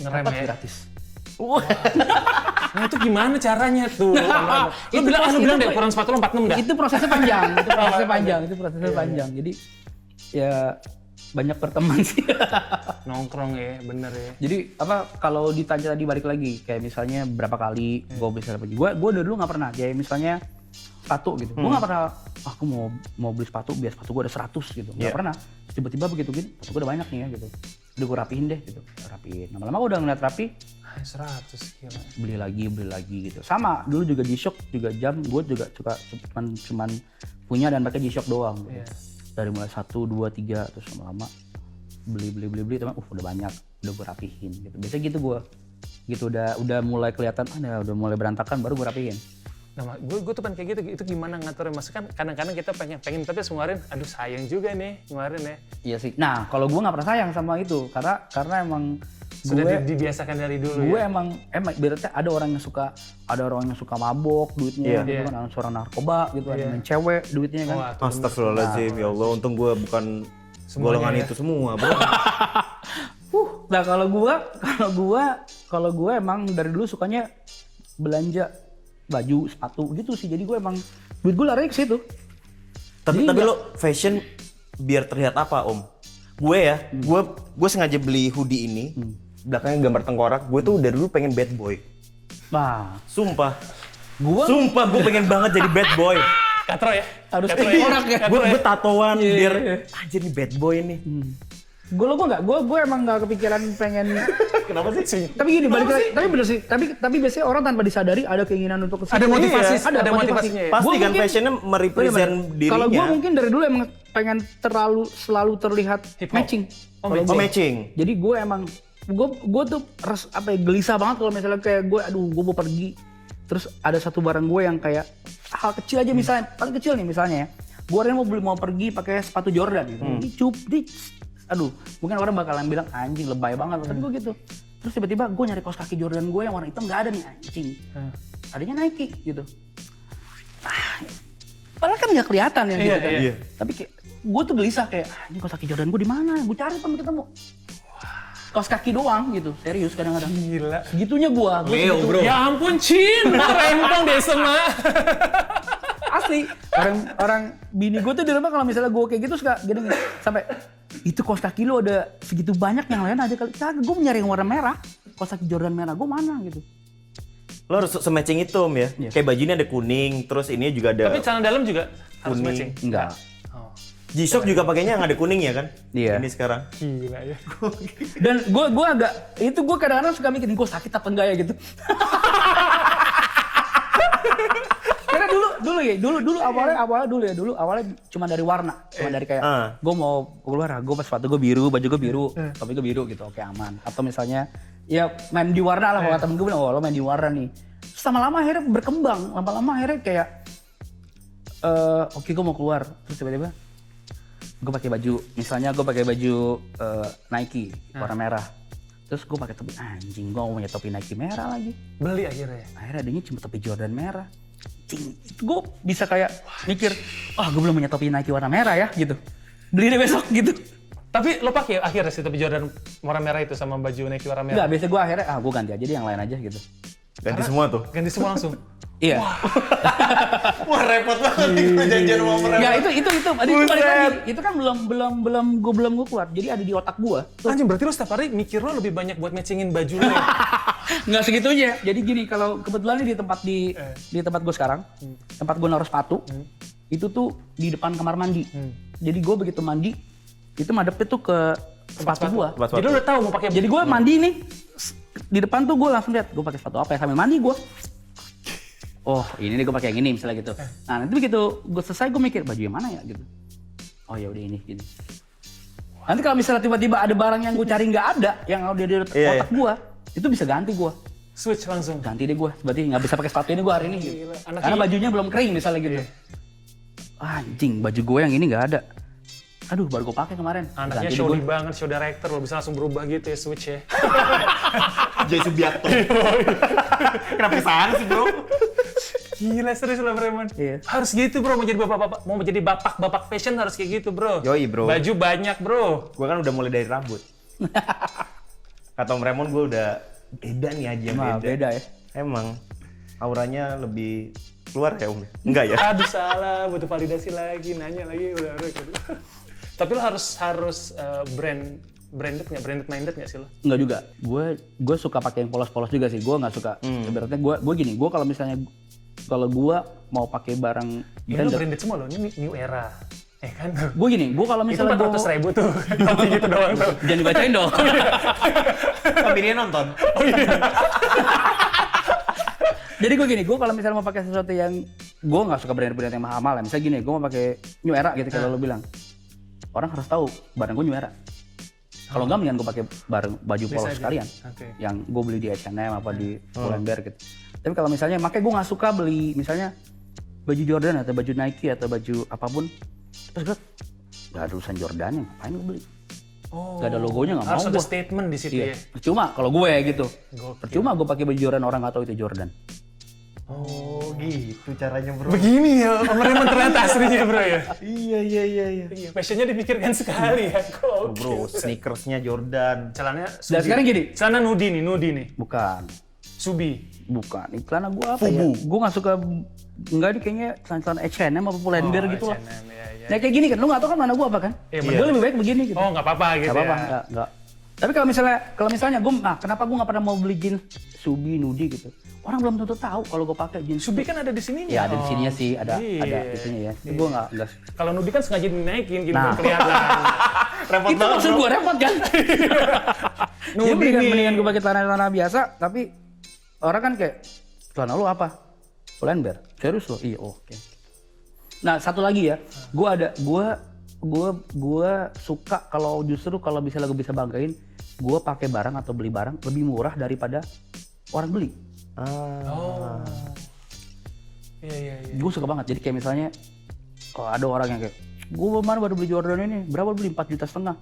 Ngerem ya. gratis Nah, itu gimana caranya tuh? Lo Itu bilang, pas- lo bilang deh, ukuran sepatu lo 46 dah. itu prosesnya panjang itu prosesnya panjang itu prosesnya panjang. Jadi ya banyak berteman sih. Nongkrong ya, bener ya. Jadi apa kalau ditanya tadi balik lagi kayak misalnya berapa kali gue bisa dapat gue gue dulu nggak pernah kayak misalnya sepatu gitu. Gue nggak pernah "Ah, aku mau mau beli sepatu biar sepatu gue ada 100 gitu. Nggak Iya. pernah. Tiba-tiba begitu gitu sepatu gue udah banyak nih ya gitu udah gue rapiin deh gitu. Rapiin. Lama-lama gue udah ngeliat rapi. Ah, 100 gila. beli lagi beli lagi gitu. Sama dulu juga G-Shock juga jam gue juga suka cuman cuman punya dan pakai G-Shock doang gitu. Iya. dari mulai satu dua tiga terus lama-lama beli beli beli beli teman uh udah banyak udah gue rapihin gitu. Biasanya gitu gue gitu udah udah mulai kelihatan ada udah mulai berantakan baru gue rapihin Nah, gue gue tuh pengen kayak gitu, itu gimana ngaturnya? Maksudnya kan kadang-kadang kita pengen, pengen tapi harus ngeluarin, aduh sayang juga nih ngeluarin ya. iya sih nah kalau gue nggak pernah sayang sama itu karena karena emang Sudah gue di- dibiasakan dari dulu gue ya. emang emang berarti ada orang yang suka ada orang yang suka mabok duitnya gitu Iya. kan ada seorang narkoba gitu ada Iya. yang cewek duitnya kan tuh Astagfirullahaladzim, ya Allah. Untung gue bukan golongan ya. itu semua, bro. Uh, nah kalau gua, kalau gua, kalau gua emang dari dulu sukanya belanja baju, sepatu gitu sih. Jadi gua emang duit gua lari ke situ. tapi Jadi tapi lo fashion biar terlihat apa, Om? Gue ya, gue gue sengaja beli hoodie ini. Belakangnya gambar tengkorak. Gue tuh dari dulu pengen bad boy. Nah, Sumpah. gua Sumpah gue pengen banget jadi bad boy. Katro ya? Harus Katro tengkorak ya. Gue gue tatoan Iya, biar iya. anjir nih bad boy nih. Gua lo gua nggak, gua gua emang nggak kepikiran pengen. Kenapa sih? tapi gini balik lagi, tapi bener sih. Tapi tapi biasanya orang tanpa disadari ada keinginan untuk ke situ. Ada motivasi, Iya, ada motivasinya ya? Pasti Gua kan mungkin- fashionnya merepresent dirinya. Kalau gua mungkin dari dulu emang pengen terlalu selalu terlihat Hip hop. matching. Oh, Kalau oh, matching. Jadi gue emang gue gue tuh res, apa ya, gelisah banget kalau misalnya kayak gue aduh gue mau pergi terus ada satu barang gue yang kayak hal kecil aja misalnya paling kecil nih misalnya ya gue hari ini mau beli mau pergi pakai sepatu Jordan gitu Hmm. ini cup di aduh mungkin orang bakalan bilang anjing lebay banget tapi gue gitu terus tiba-tiba gue nyari kaos kaki Jordan gue yang warna hitam nggak ada nih anjing Hmm. adanya Nike gitu ah, padahal kan nggak kelihatan ya gitu Iya, kan iya. tapi kayak gue tuh gelisah kayak ini kaos kaki Jordan gue di mana gue cari sampai ketemu kaos kaki doang gitu serius kadang-kadang Gila. segitunya gue Leo, bro. Ya ampun, Cin. Rempong deh semua. asli orang orang bini gue tuh di rumah kalau misalnya gue kayak gitu suka gini, gini sampai itu kaos kaki lo ada segitu banyak yang lain aja kali kagak gue nyari yang warna merah kaos kaki Jordan merah gue mana gitu Lo harus se-matching itu, Om ya. Iya. Kayak baju ini ada kuning, terus ini juga ada Tapi celana dalam juga harus Kuning. matching. enggak Oh, G-Shock juga pakainya yang ada kuning ya kan? Iya. Ini sekarang. gila ya. dan gue gue agak itu gue kadang-kadang suka mikir gue sakit apa enggak ya gitu dulu ya dulu dulu awalnya awalnya dulu ya dulu awalnya cuma dari warna cuma dari kayak Ah. gue mau keluar gue pas sepatu gue biru baju gue biru topi gue biru gitu. Oke aman. Atau misalnya ya main di warna lah kalau temen gue bilang oh lo main di warna nih. Terus lama-lama akhirnya berkembang lama-lama akhirnya kayak eh oke gue mau keluar. Terus tiba-tiba gue pakai baju misalnya gue pakai baju eh, Nike warna merah. Terus gue pakai topi anjing gue mau punya topi Nike merah lagi. Beli akhirnya. akhirnya adanya cuma topi Jordan merah Gue bisa kayak mikir ah gue belum punya topi Nike warna merah ya gitu beli deh besok gitu Tapi lo pakai akhirnya sih topi Jordan warna merah itu sama baju Nike warna merah. Enggak, biasa gue akhirnya ah gue ganti aja deh yang lain aja gitu Ganti semua tuh. Ganti semua langsung. Iya Wah repot banget nih perjanjian sama mereka. Enggak, itu itu itu itu balik lagi. Itu kan belum belum belum gue belum gue keluar. Jadi ada di otak gue. Anjing berarti lo setiap hari mikir lo lebih banyak buat matchingin baju lo ya? Nggak segitunya. Jadi gini, kalau kebetulan di tempat di di tempat gue sekarang, tempat gue naruh sepatu, itu tuh di depan kamar mandi. Jadi gue begitu mandi, itu madepnya tuh ke sepatu gue. Tempat Jadi lo udah tahu mau pakai Jadi gue mandi nih, di depan tuh gue langsung lihat gue pakai sepatu apa ya sambil mandi gue. Oh ini nih gue pakai yang ini misalnya gitu. Nah nanti begitu gue selesai gue mikir baju yang mana ya gitu. Oh ya udah ini gini. Nanti kalau misalnya tiba-tiba ada barang yang gue cari nggak ada, yang udah di otak Iya, iya. gue, itu bisa ganti gue. switch langsung. Ganti deh gue, berarti nggak bisa pakai sepatu ini gue hari ini. Gitu. Anak Karena bajunya belum kering misalnya gitu. Anjing, baju gue yang ini nggak ada. Aduh, baru gue pakai kemarin. Anaknya show banget, show director lo bisa langsung berubah gitu ya switch ya. Jay Subiakto. Kenapa ke sana sih bro? Gila serius lo Raymond. Iya. Harus gitu bro, mau jadi bapak-bapak, mau jadi bapak-bapak fashion harus kayak gitu bro. Yoi, bro. Baju banyak bro. Gue kan udah mulai dari rambut. Kata Om Raymond gue udah beda nih aja Nah, beda. beda ya. Emang auranya lebih keluar ya Om? Enggak ya? Aduh salah, butuh validasi lagi, nanya lagi udah udah. gitu. Tapi lo harus harus eh, brand branded nggak, branded minded nggak sih lo? Enggak juga. Gue gue suka pakai yang polos-polos juga sih. Gue nggak suka. Hmm. Ibaratnya gue gue gini. Gue kalau misalnya kalau gue mau pakai barang Ini branded, branded semua lo, ini new era. Eh kan? gue gini. Gue kalau Itu misalnya gue 400 ribu tuh, tapi gitu doang tuh. jangan dibacain dong. Familia nonton. Jadi gue gini, gue kalau misalnya mau pakai sesuatu yang gue nggak suka brand-brand yang mahal-mahal. ya. Misalnya gini, gue mau pakai New Era gitu Ah. kalau lo bilang, orang harus tahu barang gue New Era. Kalau nggak mendingan gue pakai barang baju polos Oh. sekalian, Oke. yang gue beli di H&M apa di Oh. Pull&Bear gitu. Tapi kalau misalnya, makanya gue nggak suka beli misalnya baju Jordan atau baju Nike atau baju apa pun, terus gue nggak ada urusan Jordan ngapain gue beli? Oh, Gak ada logonya nggak mau harus ada statement di situ Iya. ya. Percuma kalau gue gitu. Gokil. Percuma gue pakai baju Jordan orang nggak tahu itu Jordan. Oh gitu caranya bro. Begini ya, Raymond ternyata aslinya bro ya. Iya iya iya iya. Iya, fashionnya dipikirkan sekali ya. Oh, Kok bro, sneakersnya Jordan. Celananya Dan sekarang gini, Celana Nudi nih, Nudi nih. bukan. Subi. Bukan, iklan gue apa ya? Gue gak suka, enggak nih kayaknya celana H&M apa Pull&Bear Oh, gitu lah. H&M, ya, ya. Nah kayak gini kan, lu gak tau kan mana gue apa kan? Iya, Gue lebih baik begini gitu. Oh, nggak apa-apa gitu Gak apa-apa, ya. enggak, enggak. Tapi kalau misalnya, kalau misalnya gue, nah kenapa gue gak pernah mau beli jeans Subi, Nudi gitu? Orang belum tentu tahu kalau gue pakai jeans. Subi kan ada di sininya. Ya ada di sininya sih, ada Iya. ada itunya ya. Tapi gue gak, enggak. Kalau Nudi kan sengaja dinaikin gitu Nah. biar kelihatan. Repot Itu maksud gue repot kan? Jadi Nudi mendingan, nih. mendingan gue pakai celana-celana biasa, tapi orang kan kayak celana lu apa? Pull&Bear. Serius lo? Iya, oke. Nah satu lagi ya, gue ada, gue gue gue suka kalau justru kalau bisa gue bisa banggain, gue pakai barang atau beli barang lebih murah daripada orang beli. Ah. Oh. Iya, iya, iya. Gue suka banget. Jadi kayak misalnya, kalau ada orang yang kayak, gue kemarin baru beli Jordan ini, berapa beli 4 juta setengah?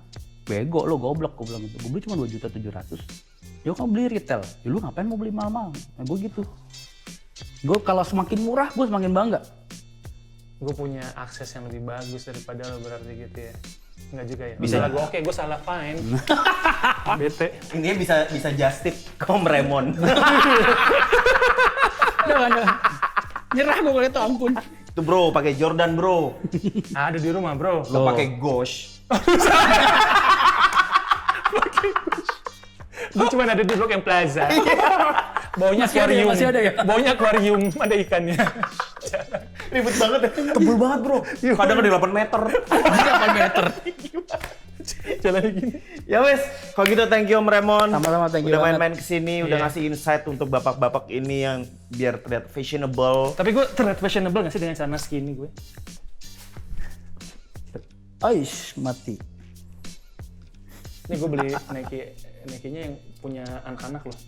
Bego lo, goblok, gue bilang gitu. Gue beli cuma 2 juta 700. Ya kamu beli retail, ya lu ngapain mau beli mahal-mahal? Nah, gue gitu. Gue kalau semakin murah, gue semakin bangga. Gue punya akses yang lebih bagus daripada lo berarti gitu ya. Enggak juga ya. Bisa. Gue oke, gue salah fine. Bete. Ini bisa bisa just tip ke Om Raymond. Jangan, jangan. Nyerah gue kalau itu ampun. Tuh bro, pakai Jordan bro. Ada di rumah bro. Lo pakai Gosh. Gue cuma ada di Blok M Plaza. Baunya Masih ada ya, akuarium. masih ada ya? Baunya akuarium, ada ikannya. Ribet banget ya. Tebel banget bro. Kadang ada 8 meter. 8 meter. Jalannya gini. ya wes, kalau gitu thank you Om Raymond. Sama-sama, thank you Udah main-main ke sini, udah Iya. ngasih insight untuk bapak-bapak ini yang biar terlihat fashionable. Tapi gue terlihat fashionable gak sih dengan celana skinny gue? Aish, mati. Ini gue beli Nike, Nike-nya yang punya anak-anak loh.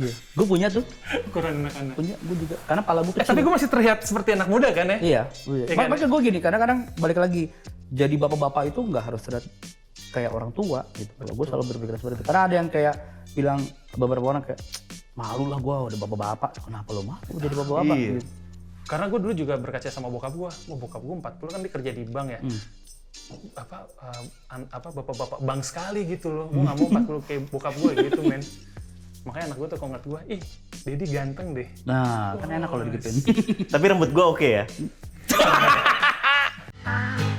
Iya. Gue punya tuh, Ukuran anak-anak. punya gue juga. Karena pala gue Eh, tapi gue masih terlihat seperti anak muda kan ya? Iya, iya. Kan? Makanya gue gini, kadang-kadang balik lagi jadi bapak-bapak itu nggak harus terlihat kayak orang tua gitu. Kalau gue selalu berpikir seperti itu. Karena ada yang kayak bilang beberapa orang kayak malu lah gue udah bapak-bapak. Kenapa lo malu jadi bapak-bapak? Iya. Gitu. Karena gue dulu juga berkaca sama bokap gue. Oh, bokap gue 40 kan dia kerja di bank ya. Apa eh, an- apa bapak-bapak bank sekali gitu loh. Gue nggak mau 40 kayak bokap gue gitu men. Makanya anak gue tuh kalau ngeliat gue, ih Dedi ganteng deh. Nah, kan enak kalau digituin. Tapi rambut gua oke ya.